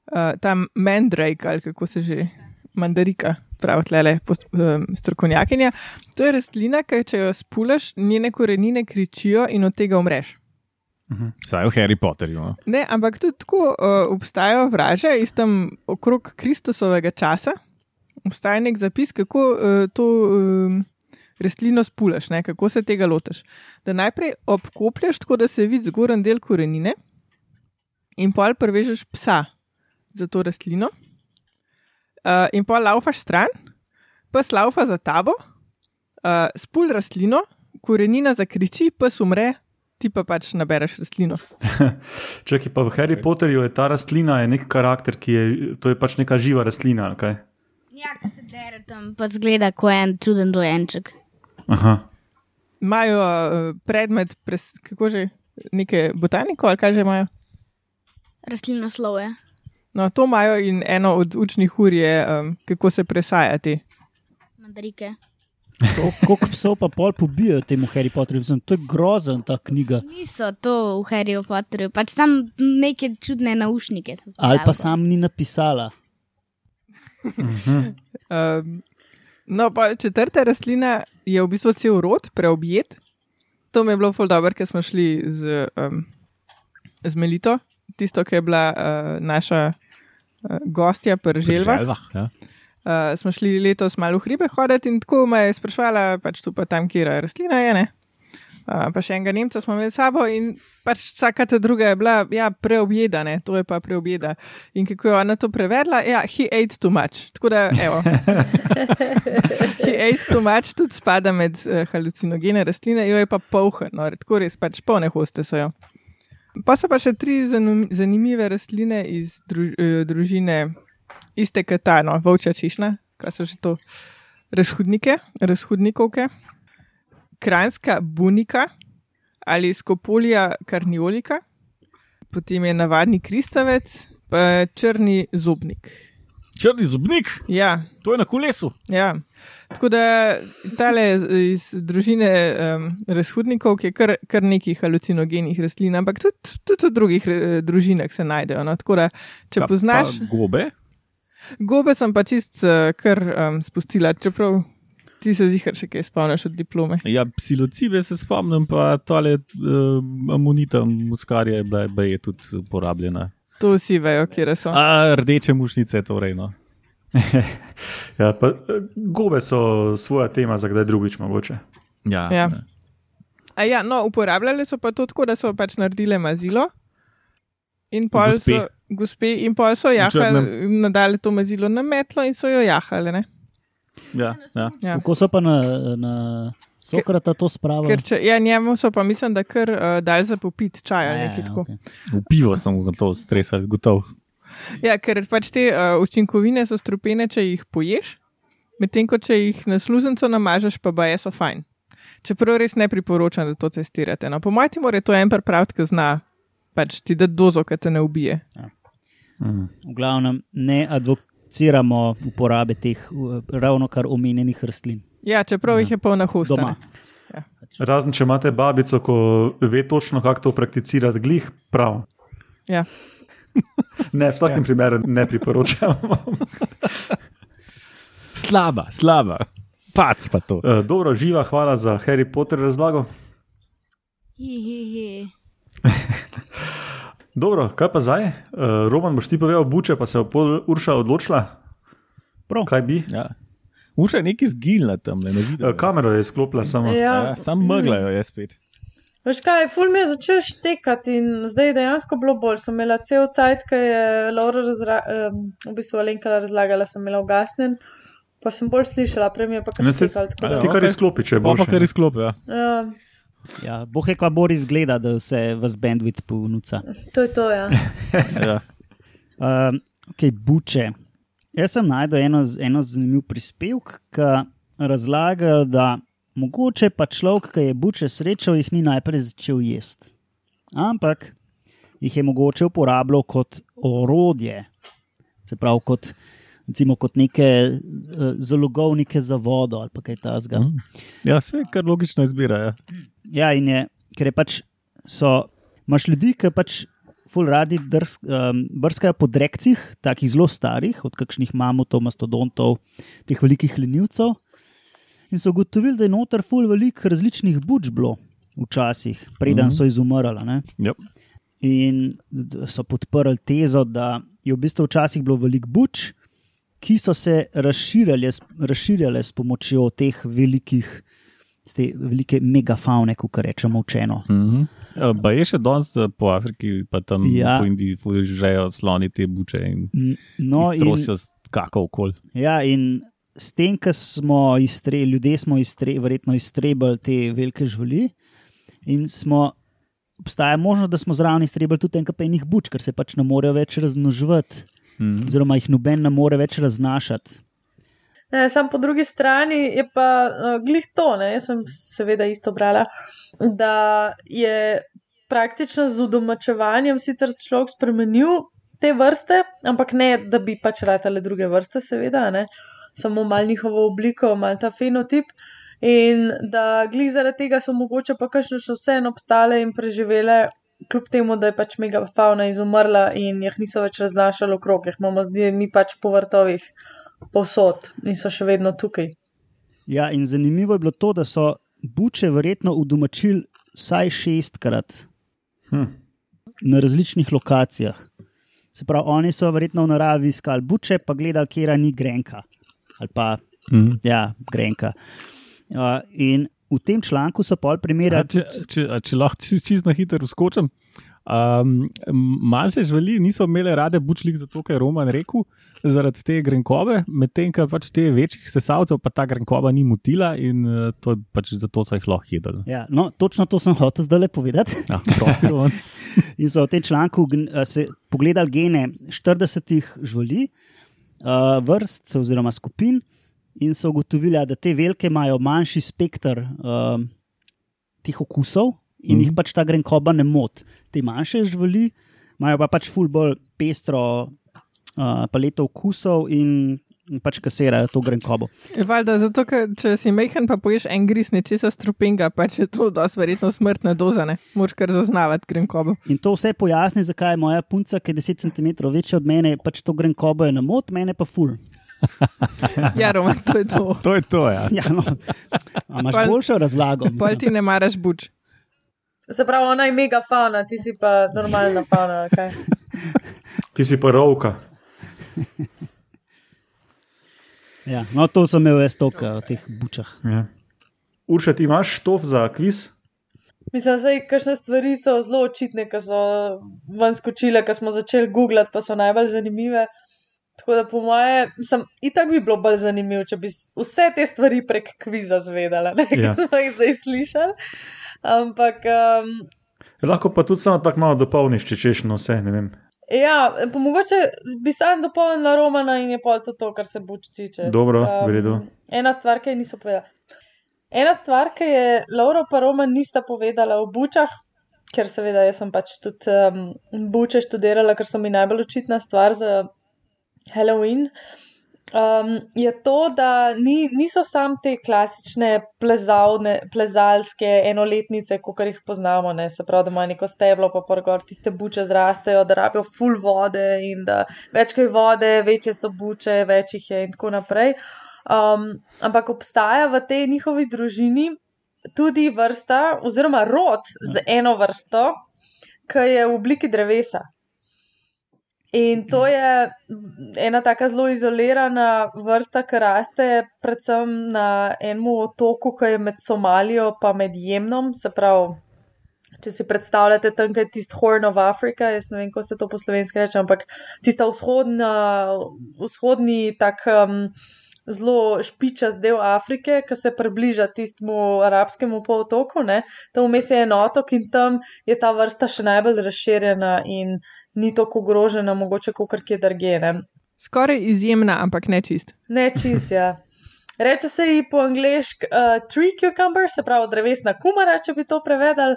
Uh, tam mandrake ali kako se že, mandarika, pravi tlele um, strokovnjakinja. To je rastlina, ki če jo spulaš, njene korenine kričijo in od tega umreš. Saj v Harry Potterju. No. Ne, ampak tudi tako uh, obstajajo vraže iz tam okrog Kristusovega časa. Obstaja nek zapis, kako uh, to um, rastlino spulaš, ne, kako se tega lotiš. Da najprej obkoplješ tako, da se vidi zgoren del korenine, in pol prevežeš psa za to rastlino, uh, in pol laufaš stran, pes laufa za tabo, uh, spul rastlino, korenina zakriči, pes umre, ti pa pač nabereš rastlino. Čakaj, pa v Harry Potterju je ta rastlina je nek karakter, ki je, to je pač neka živa rastlina. ali kaj? Ja, ki se dere tam, pa zgleda kot en čuden dojenček. Aha. imajo uh, predmet, pres, kako že, neke botaniko ali kaj že imajo. rastlinoslovje. No, to imajo in eno od učnih ur je, um, kako se presajati. Mandarike. Koliko psov pa pol pobijajo temu Harry Potterju? Mislim, to je grozen ta knjiga. Niso to v Harryju Potterju, pač tam neke čudne naušnike so. Ali pa sam ni napisala. Um, no, pa četrta rastlina je v bistvu cel rod, preobjet. To mi je bilo ful dobro, ker smo šli z, um, z Melito, tisto, ki je bila uh, naša uh, gostja, prželva. Želvah, ja. Uh, smo šli letos malo v hribe hoditi in tako me je sprašvala, pač tu pa tam, kje je rastlina. Je, ne? uh, pa še enega Nemca smo imeli sabo in pač vsaka ta druga je bila ja, preobjeda, ne? to je pa preobjeda. In kako je ona to prevedla, ja, he ate too much. Tako da, evo. he ate too much tudi spada med uh, halucinogene rastline, jo je pa polhen, no, tako res pač polne hoste so jo. Pa so pa še tri zanimive rastline iz druž, eh, družine iste katano, volča češnja, kaj so že to, razhodnike, razhodnikovke, kranska bunika ali skopolija karniolika, potem je navadni kristavec, pa črni zobnik. Črni zobnik, Ja, to je na kolesu. ja. Tako da tale iz družine um, razhodnikov, ki je kar, kar nekih halucinogenih rastlin, ampak tudi, tudi v drugih eh, družinah se najdejo. No? Tako da, če pa poznaš. gobe, Gobe sem pa čist uh, kar um, spustila, čeprav ti se zihar še kaj spomniš od diplome. ja, psilocibe se spomnim, pa tole uh, amonita muskarja je bila, je tudi uporabljena. To vsi vejo, kje so. A, rdeče mušnice, torej. No. Ja, pa, eh, gobe so svoja tema za kdaj drugič mogoče. Ja, Ja. A ja, no, uporabljali so pa to tako, da so pač naredile mazilo. In pol Gospe. so, gospe, in pol so jahali, nadalje to mazilo na metlo in so jo jahali. Ne? ja, ja. Ja. Kako so pa na, na Sokrata to spravili? Ker če, ja, njemu so pa mislim, da kar uh, dal za popit čaj ali Ja, nekaj tako. V pivo sem ga to stresal, gotov. Ja, ker pač te uh, učinkovine so strupene, če jih poješ, medtem ko če jih na sluzenco namažeš, pa baje so fajn. Čeprav res ne priporočam, da to testirate. No, po mojem, mora to en pripraviti, ki zna pač ti da dozo, ki te ne ubije. V glavnem ne advociramo uporabe teh uh, ravno kar omenjenih rastlin Ja, čeprav jih je polna hosta. doma. ne. Razen če imate babico, ko ve točno, kako to prakticirati, glih prav. Ja. Ne, v vsakem ja. primeru ne priporočam. Slaba, slaba. Pac pa to. Eh, Dobro, živa, hvala za Harry Potter razlago. Hi. Dobro, kaj pa zdaj? Uh, Roman, boš ti povedal, buče, pa se je pol Urša odločila. Prav. Kaj bi? Ja. Uša je neki zgilna tam, ne Uh, vidim. kamero je sklopila samo. Ja. Ja, sam mrglajo je spet. Veš kaj, ful mi je začel štekati in zdaj je dejansko bilo bolj. Sem imela cel cajt, ki je Laura razra, um, v bistvu Alenka razlagala, sem imela ugasnen, pa sem bolj slišala, prej mi je pa kar Ne, se- štekal. tako da- Ti kar izklopi, če Pa boš. pa kar izklopijo. Ja, Ja, Bohe, kva Boris gleda, da se vas bandwidth ponuca. to je to, ja. Ja. Um, okay, buče. Jaz sem najdel eno, eno zanimiv prispevek, ki razlaga, da mogoče pa človek, ki je buče srečal, jih ni najprej začel jesti. Ampak jih je mogoče uporabljal kot orodje, se pravi kot, recimo, kot neke uh, zalogovnike za vodo ali kaj tasga. Mm. ja, vse kar logična izbira. Ja. Ja, in je, ker je pač so, imaš ljudi, ki pač ful radi drs, um, brskajo po drekcih, takih zelo starih, od kakšnih mamutov, mastodontov, teh velikih lenivcev. In so ugotovili, da je noter ful velik različnih buč bilo včasih, preden Mhm. so izumrla. ne. Yep. In so podprli tezo, da je v bistvu včasih bilo veliko buč, ki so se razširjale, razširjale s pomočjo teh velikih, te velike megafaune, kot rečemo učeno. Mhm. Ja, Pa je še danes eh, po Afriki, pa tam Ja. po Indiji žejo sloni te buče in No, in, trosijo kakov kol. ja, in s tem, ko smo iztre, ljudje smo iztre, verjetno iztrebili te velike živali, in smo, obstaja možnost, da smo zraven iztrebili tudi nekaj enih buč, ker se pač ne morejo več razmnoževati, Mhm. oziroma jih noben ne more več raznašati. Ne, sam po drugi strani je pa uh, glih to, ne, jaz sem seveda isto brala, da je praktično z udomačevanjem sicer človek spremenil te vrste, ampak ne, da bi pač ratale druge vrste, seveda, ne? samo mal njihovo obliko, mal ta fenotip. In da glih zaradi tega so mogoče pa kakšne še vseeno obstale in preživele, kljub temu, da je pač megafauna izumrla in jih niso več raznašali okrog, jih imamo zdaj mi pač po vrtovih povsod in so še vedno tukaj. Ja, in zanimivo je bilo to, da so buče verjetno udomačili vsaj šestkrat Hm. na različnih lokacijah. Se pravi, oni so verjetno v naravi iskali buče, pa gledali, kje ni grenka. Ali pa, Mhm. ja, grenka. Uh, in v tem članku so pol A, primerjali. če, če, a če lahko čist, čist na hitro skočim. Um, Manjše živali niso imele rade bučlik, zato ker je Roman rekel, zaradi te grenkobe, medtem ko pač te večjih sesalcev pa ta grenkoba ni motila in uh, to pač zato so jih lahko jedli. Ja, no, točno to sem hotel zdaj le povedati. Ja, prosti, Roman. In so v tem članku a, se pogledali gene 40 živali, uh, vrst oziroma skupin, in so ugotovili, da te velike imajo manjši spekter uh, teh okusov in mm -hmm. jih pač ta grenkoba ne moti. Te manjše živali imajo pa pač ful bolj pestro uh, paleto okusov in pač kasirajo to grenkobo. Valjda, zato, ker če si mehen, pa poješ en gris nečesa strupenga, pa če to dosti verjetno smrtne doze, ne moreš kar zaznavati grenkobo. In to vse pojasni, zakaj je moja punca, ki je 10 cm večja od mene, pač to grenkobo je na mot, mene pa ful. Ja, Roman, to je to. To je to, ja. Ja, no. A imaš Pol- boljšo razlago? Pol mislim? ti ne maraš buč. Se pravi, ona je megafauna, ti si pa normalna fauna. Okay. Ti si pa rovka. Ja, no, to sem imel jaz toka o teh bučah. Ja. Urša, ti imaš štof za kviz? Mislim, da kakšne stvari so zelo očitne, ki so ven skočile, ki smo začeli googlati, pa so najbolj zanimive. Tako da, po moje, sem itak bi bilo bolj zanimivo, če bi vse te stvari prek kviza zvedala, ne, Ja. ki smo jih zdaj slišali. Ampak, um, Lahko pa tudi samo tako malo dopolniš, če češ no vse. ne vem. ja, mogoče bi sam dopolnila Romana in je pol to, to kar se buč tiče. Dobro, v redu. Ena stvar, ki je niso povedala. Ena stvar, ki je Laura pa Roman nista povedala o bučah, ker seveda jaz sem pač tudi um, buče študirala, ker so mi najbolj očitna stvar za Halloween. Um, je to, da ni, niso sam te klasične plezalne, plezalske enoletnice, kot jih poznamo, ne? se pravi, da imajo neko steblo, pa porgor tiste buče zrastejo, da rabijo full vode in da več je vode, večje so buče, več jih je in tako naprej. Um, ampak obstaja v tej njihovi družini tudi vrsta, oziroma rod z eno vrsto, ki je v obliki drevesa. In to je ena tako zelo izolirana vrsta, ki raste predvsem na enem otoku, ki je med Somalijo in med Jemnom. Se pravi, če si predstavljate tam, kaj je tisti Horn of Africa, jaz ne vem, kako se to po slovenski reče, ampak tista vzhodna, vzhodni tak. Um, Zelo špičast del Afrike, ki se približa tistemu arabskemu polotoku, ne? tam vmes je en otok in tam je ta vrsta še najbolj razširjena in ni tako ogrožena, mogoče kot kje drugje. Ne? Skoraj izjemna, ampak ne čist. Ne čist, ja. Reče se ji po angliški uh, tree cucumber, se pravi drevesna kumara, če bi to prevedali.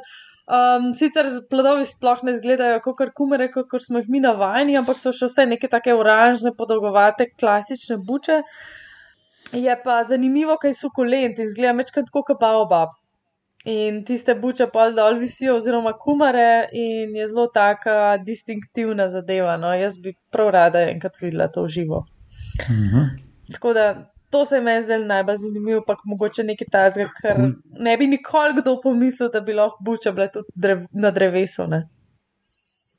Um, sicer plodovi sploh ne izgledajo kot kumare, kot smo jih mi navajeni, ampak so še vse neke take oranžne, podolgovate, klasične buče. Je pa zanimivo, kaj so kolent in zgleda večkrat kot baobab. In tiste buče pa dol visijo, oziroma kumare, in je zelo taka distinktivna zadeva. No. Jaz bi prav rada enkrat videla to v živo. Mhm. Tako da to se je meni zdelo najbolj zanimivo, pa mogoče nekaj tazga, ker ne bi nikoli kdo pomislil, da bi lahko buče bile tudi drev, na drevesu. Ne?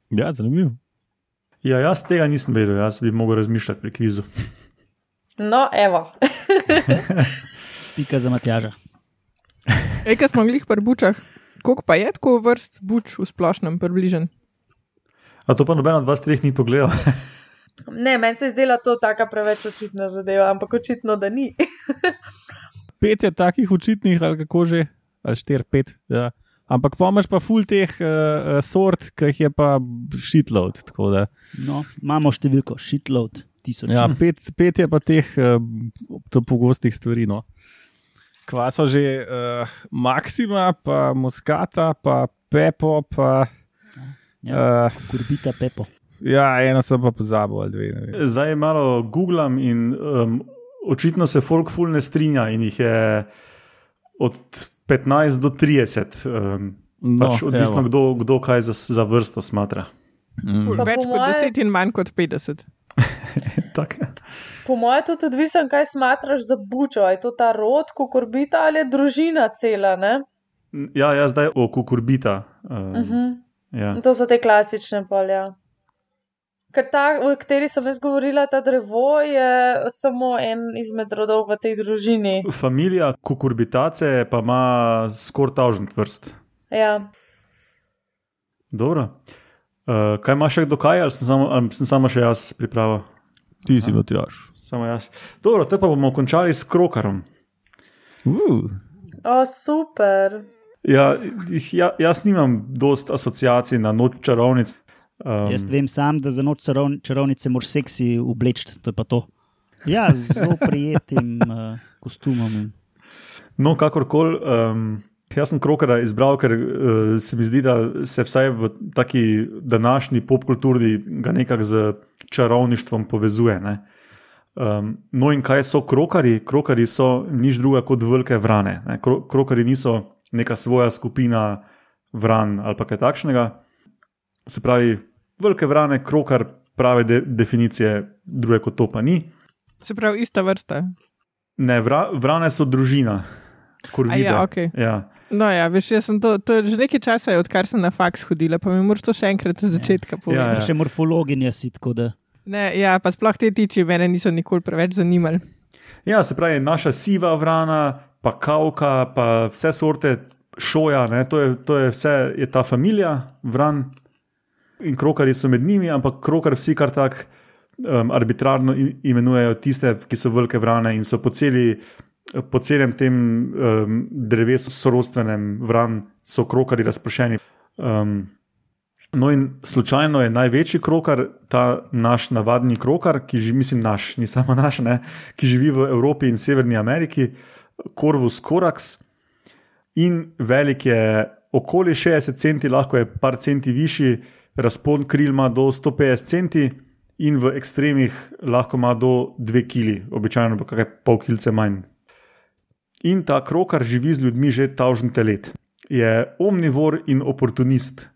Ja, zanimivo. Ja, jaz tega nisem vedel, jaz bi mogel razmišljati pri kvizu. No, evo. Pika za Matjaža. Ej, kaj smo glih pri bučah? Koliko pa je tako vrst buč v splošnem, približen? A to pa noben od vas treh ni pogledal. Ne, meni se je zdela to taka preveč očitna zadeva, ampak očitno, da ni. Pet je takih očitnih, ali kako že, ali štir, pet. Ja. Ampak pomaž pa ful teh uh, sort, ki jih je pa shitload. tako da. No, imamo številko, shitload, tisoč. Ja, pet, pet je pa teh uh, pogostih stvari. No. Kva so že uh, Maxima, pa Muskata, pa Pepo, pa. Ja, Uh, kurbita Pepo. ja, eno sem pa pozabil, ali dve. ne vem. Zdaj malo googlam in um, očitno se folk ful ne strinja in jih je od 15 do 30. Um, No, pač odvisno, evo. kdo, kdo kaj za, za vrsto smatra. Mm. Pa Več kot moje- 10 in manj kot 50. Tak. Po mojem je tudi odvisen, kaj smatraš za bučo. Je to ta rod, kukurbita ali je družina cela. Ne? Ja, ja, zdaj o kukurbita. Um, Uh -huh. ja. To so te klasične polja. Ker ta, o kateri sem jaz govorila, ta drevo je samo en izmed rodov v tej družini. Familija kukurbitace pa ima skoraj tavžent vrst. Ja. Dobro. Uh, kaj ima še kdo kaj, ali sem samo, ali sem samo še jaz pripravil? Ti si Matjaš. Samo jaz. Dobro, te pa bomo končali s krokarom. Uh. O, super. Ja, ja, jaz nimam dost asociacij na noč čarovnic. Um, Jaz vem sam, da za noč čarovn- čarovnice moraš seksi obleči, to je pa to. Ja, z zelo prijetnim uh, kostumom. in- No, kakorkoli. Um, jaz sem krokara izbral, ker uh, se mi zdi, da se vsaj v taki današnji popkulturi ga nekako z čarovništvom povezuje. Ne? Um, no, in kaj so krokari? Krokari so nič druga kot velike vrane. Ne? Kro, krokari niso neka svoja skupina vran ali kaj takšnega. Se pravi, velike vrane, krokar, prave de, definicije, druge kot to pa ni. Se pravi, ista vrsta. Ne, vra, vrane so družina. A Korvide. ja, okej. ja. No, ja, veš, jaz sem to, to je že nekaj časa, je, odkar sem na faks hodila, pa mi moraš to še enkrat od začetka Ja, povedati. ja. Pa še morfologinja si tako da. Ne, ja, pa sploh te tiči mene niso nikoli preveč zanimali. Ja, se pravi, naša siva vrana, pa kavka, pa vse sorte šoja, ne, to, je, to je vse, je ta familija vran in krokari so med njimi, ampak krokar vsi kar tako um, arbitrarno imenujejo tiste, ki so velike vrane in so po, celi, po celem tem um, drevesu sorodstvenem vran, so krokari razpršeni. Um, No, in slučajno je največji krokar, ta naš navadni krokar, ki živi, mislim, naš, ni samo naš, ne, ki živi v Evropi in Severni Ameriki, Corvus corax. In velik je okoli 60 centi, lahko je par centi višji, razpon kril ima do 150 centi, in v ekstremih lahko ima do 2 kg, običajno pa kakšne pol kilce manj. In ta krokar živi z ljudmi že tavžnite let. Je omnivor in oportunist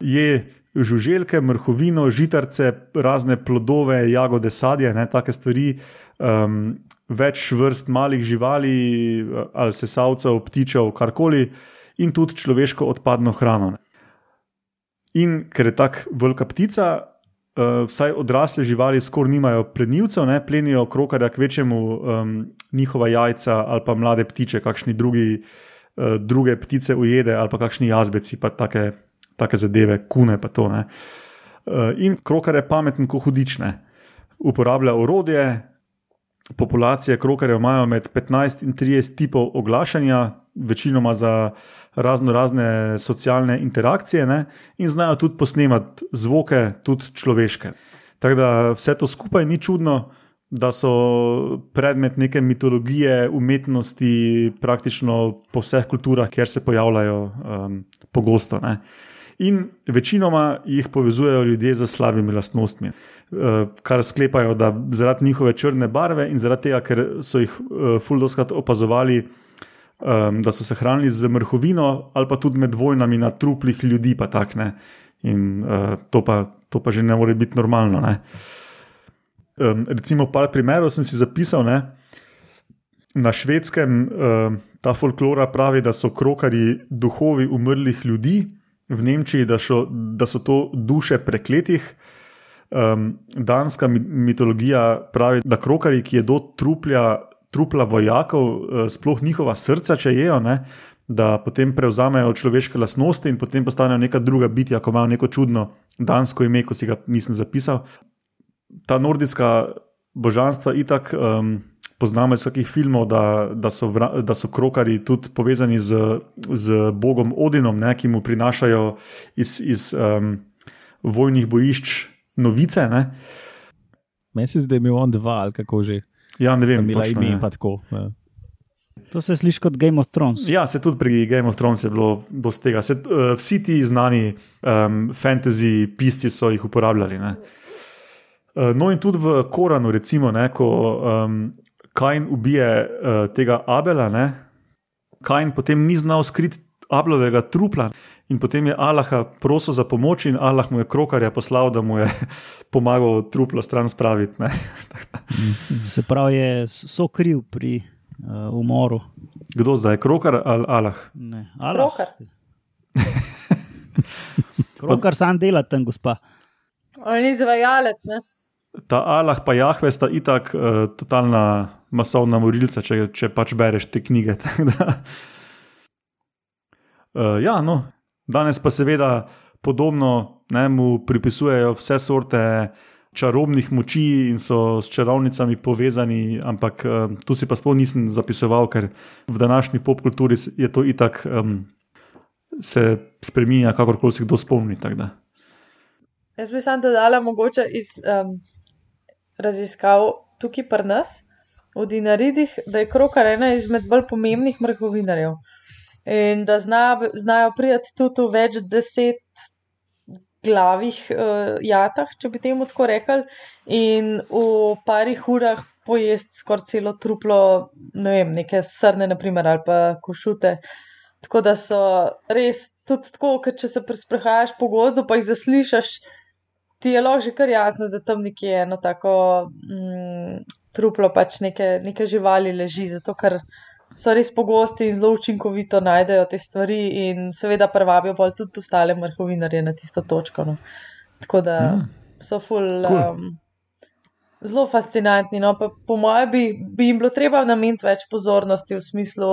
je žuželke, mrhovino, žitarce, razne plodove, jagode, sadje, ne, take stvari, um, več vrst malih živali, ali sesalcev, ptičev, karkoli, in tudi človeško odpadno hrano. In ker je tako velika ptica, uh, vsaj odrasle živali skoraj nimajo plenilcev, ne, plenijo krokarja k večjemu um, njihova jajca ali pa mlade ptiče, kakšni drugi, uh, druge ptice ujede ali pa kakšni jazbeci, pa take take zadeve, kune pa to. Ne. In krokar je pameten, ko hudične. Uporablja orodje, populacije krokarjev imajo med 15 in 30 tipov oglašanja, večinoma za razno razne socialne interakcije, ne, in znajo tudi posnemati zvoke, tudi človeške. Tako da vse to skupaj ni čudno, da so predmet neke mitologije, umetnosti, praktično po vseh kulturah, kjer se pojavljajo um, pogosto. Ne. In večinoma jih povezujejo ljudje z slabimi lastnostmi, kar sklepajo, da zaradi njihove črne barve in zaradi tega, ker so jih fuldoskrat opazovali, da so se hranili z mrhovino ali pa tudi med vojnami na truplih ljudi, pa takne. In to pa, to pa že ne more biti normalno. Ne? Recimo, par primerov sem si zapisal. Ne? Na švedskem ta folklora pravi, da so krokari duhovi umrlih ljudi v Nemčiji, da so, da so to duše prekletih. Um, danska mitologija pravi, da krokari, ki jedo truplja, trupla vojakov, uh, sploh njihova srca, če jejo, ne, da potem prevzamejo človeške lastnosti in potem postanejo neka druga bitja, ko imajo neko čudno dansko ime, ko si ga nisem zapisal. Ta nordijska božanstva itak. Um, Poznamo iz vsakih filmov, da, da, so vra, da so krokari tudi povezani z, z Bogom Odinom, ne, ki mu prinašajo iz, iz um, vojnih bojišč novice. Ne. Meni se zdi, da je imel on dva ali kako že. Ja, ne vem, Bila točno, ime ne. pa tako. Ja. To se sliši kot Game of Thrones. Ja, se tudi pri Game of Thrones je bilo dosti tega. Se, uh, vsi ti znani um, fantasy pisci so jih uporabljali. Ne? Uh, no, in tudi v Koranu, recimo, ne, ko um, Kain ubije uh, tega Abela, ne, Kain potem ni znal skriti Ablovega trupla. In potem je Allah prosil za pomoč, in Allah mu je krokarja poslal, da mu je pomagal truplo stran spraviti. ne. Se pravi, je so kriv pri uh, umoru. Kdo zdaj, krokar ali Allah? Ne, Allah. Krokar. Krokar sam dela tam, gospa. On je izvajalec, ne? Ta Allah pa Jahve sta itak uh, totalna masovna morilca, če, če pač bereš te knjige. uh, ja, no, danes pa seveda podobno ne, mu pripisujejo vse sorte čarobnih moči in so s čarovnicami povezani, ampak um, tu si pa sploh nisem zapisoval, ker v današnji popkulturi je to itak um, se spremenja, kakorkoli si kdo spomni. Jaz bi sam dodala mogoče iz um, raziskav tukaj pri nas, v Dinaridih, da je krokar ena izmed bolj pomembnih mrhovinarjev. In da zna, znajo priti tudi v več deset glavih uh, jatah, če bi temu tako rekli, in v parih urah pojesti skoraj celo truplo, ne vem, neke srne, naprimer, ali pa košute. Tako da so res tudi tako, ker če se sprehajaš po gozdu, pa jih zaslišaš, ti je lahko že kar jasno, da tam nekje je eno tako mm, truplo, pač neke, neke živali leži, zato ker so res pogosti in zelo učinkovito najdejo te stvari, in seveda prvabijo bolj tudi ostale mrhovinarje na tisto točko. No. Tako da Mm. so ful. Cool. Um, Zelo fascinantni. No? Pa, po mojem, bi, bi jim bilo treba nameniti več pozornosti v smislu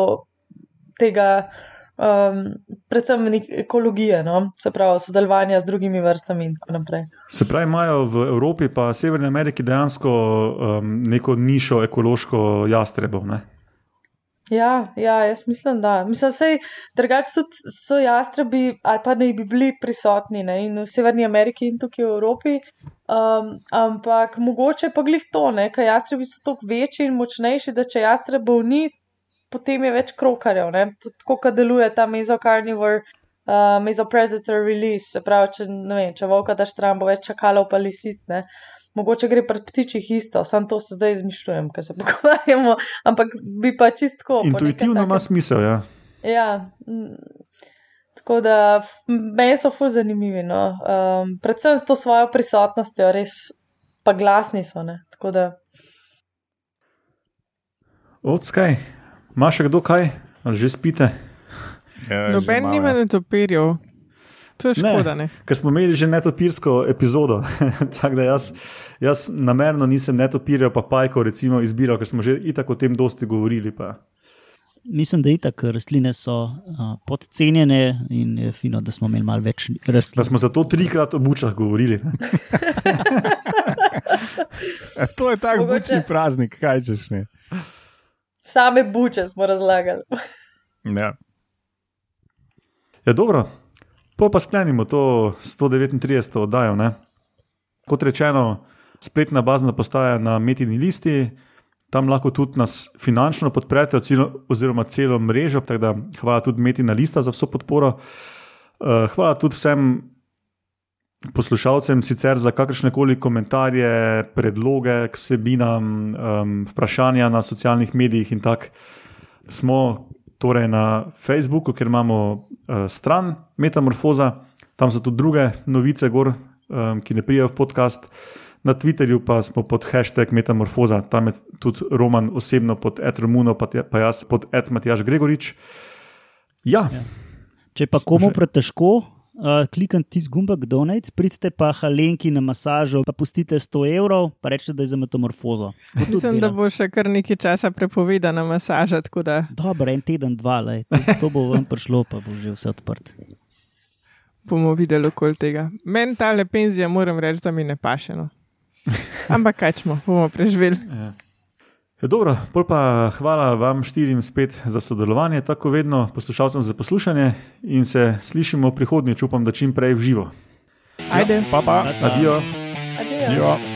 tega, um, predvsem ekologije, no? se pravi, sodelovanja z drugimi vrstami in tako naprej. Se pravi, imajo v Evropi in Severni Ameriki dejansko um, neko nišo ekološko jastrebov. Ne? Ja, ja, jaz mislim, da. Mislim, da drugače tudi so jastrebi, ali pa naj bi bili prisotni ne, in v Severni Ameriki in tukaj v Evropi. Um, ampak mogoče pa glih to, ker jastrebi so toliko večji in močnejši, da če jastrebov ni, potem je več krokarjev. ne. Tudi Tako, kot deluje ta mesocarnivore, uh, mesopredator release, se pravi, če, ne vem, če volka daš stran, bo več čakalov pa lisic. Ne. Mogoče gre pri ptičih isto, samo to se zdaj izmišljujem, ker se pogovarjamo, ampak bi pa čistko. Intuitivno ima smisel. Ja. Ja, tako da meni so ful zanimivi. No. Um, predvsem s to svojo prisotnostjo, res pa glasni so. Ne. Tako da Odskaj, imaš še kdo kaj, ali že spite? Ja, Noben nima netopirjev. To je Ne. škoda, ne. Ker smo imeli že netopirsko epizodo. Tako da jaz, jaz namerno nisem netopirjev, pa pajkov recimo izbiral, ker smo že itak o tem dosti govorili. Pa. Mislim, da itak rastline so uh, podcenjene in je fino, da smo imeli malo več Da rastlin. smo zato trikrat o bučah govorili. ne. E, to je tak Mogoče- bučni praznik, kaj češ ne. same buče smo razlagali. Ja. Ja, dobro, pa pa sklenimo to 139. oddajo. Ne? Kot rečeno, spletna bazna postaja na metini listi. Tam lahko tudi nas finančno podprete, oziroma celo mrežo. tako Da, hvala tudi Metina Lista za vso podporo. Eh, Hvala tudi vsem poslušalcem sicer za kakršne koli komentarje, predloge k vsebinam, um, vprašanja na socialnih medijih in tako. Smo torej na Facebooku, kjer imamo uh, stran Metamorfoza, tam so tudi druge novice, gor, um, ki ne prijajo v podcast. Na Twitterju pa smo pod hashtag Metamorfoza, tam je tudi Roman osebno pod Ed Romuno, pa, pa jaz pod Ed Matjaš Gregorič. Ja, ja. Če pa komu pretežko, uh, kliknite tisti gumbek Donate, pridite pa Halenki na masažo, pa pustite 100 evrov, pa rečete, da je za metamorfozo. Mislim, da bo še kar nekaj časa prepovedana masaža, tako da Dobro, en teden, dva, lej, to, to bo vam prišlo, pa bo že vse odprt. bomo videli okoli tega. Meni ta le penzija, moram reči, da mi ne paše. No. Ampak kaj smo, bomo preživeli. Ja, dobro, pol pa hvala vam štirim spet za sodelovanje, tako vedno poslušalcem za poslušanje in se slišimo prihodnjič, upam, da čim prej v živo. Ajde. Pa pa. Ta-ta. Adijo. Adijo. Jo.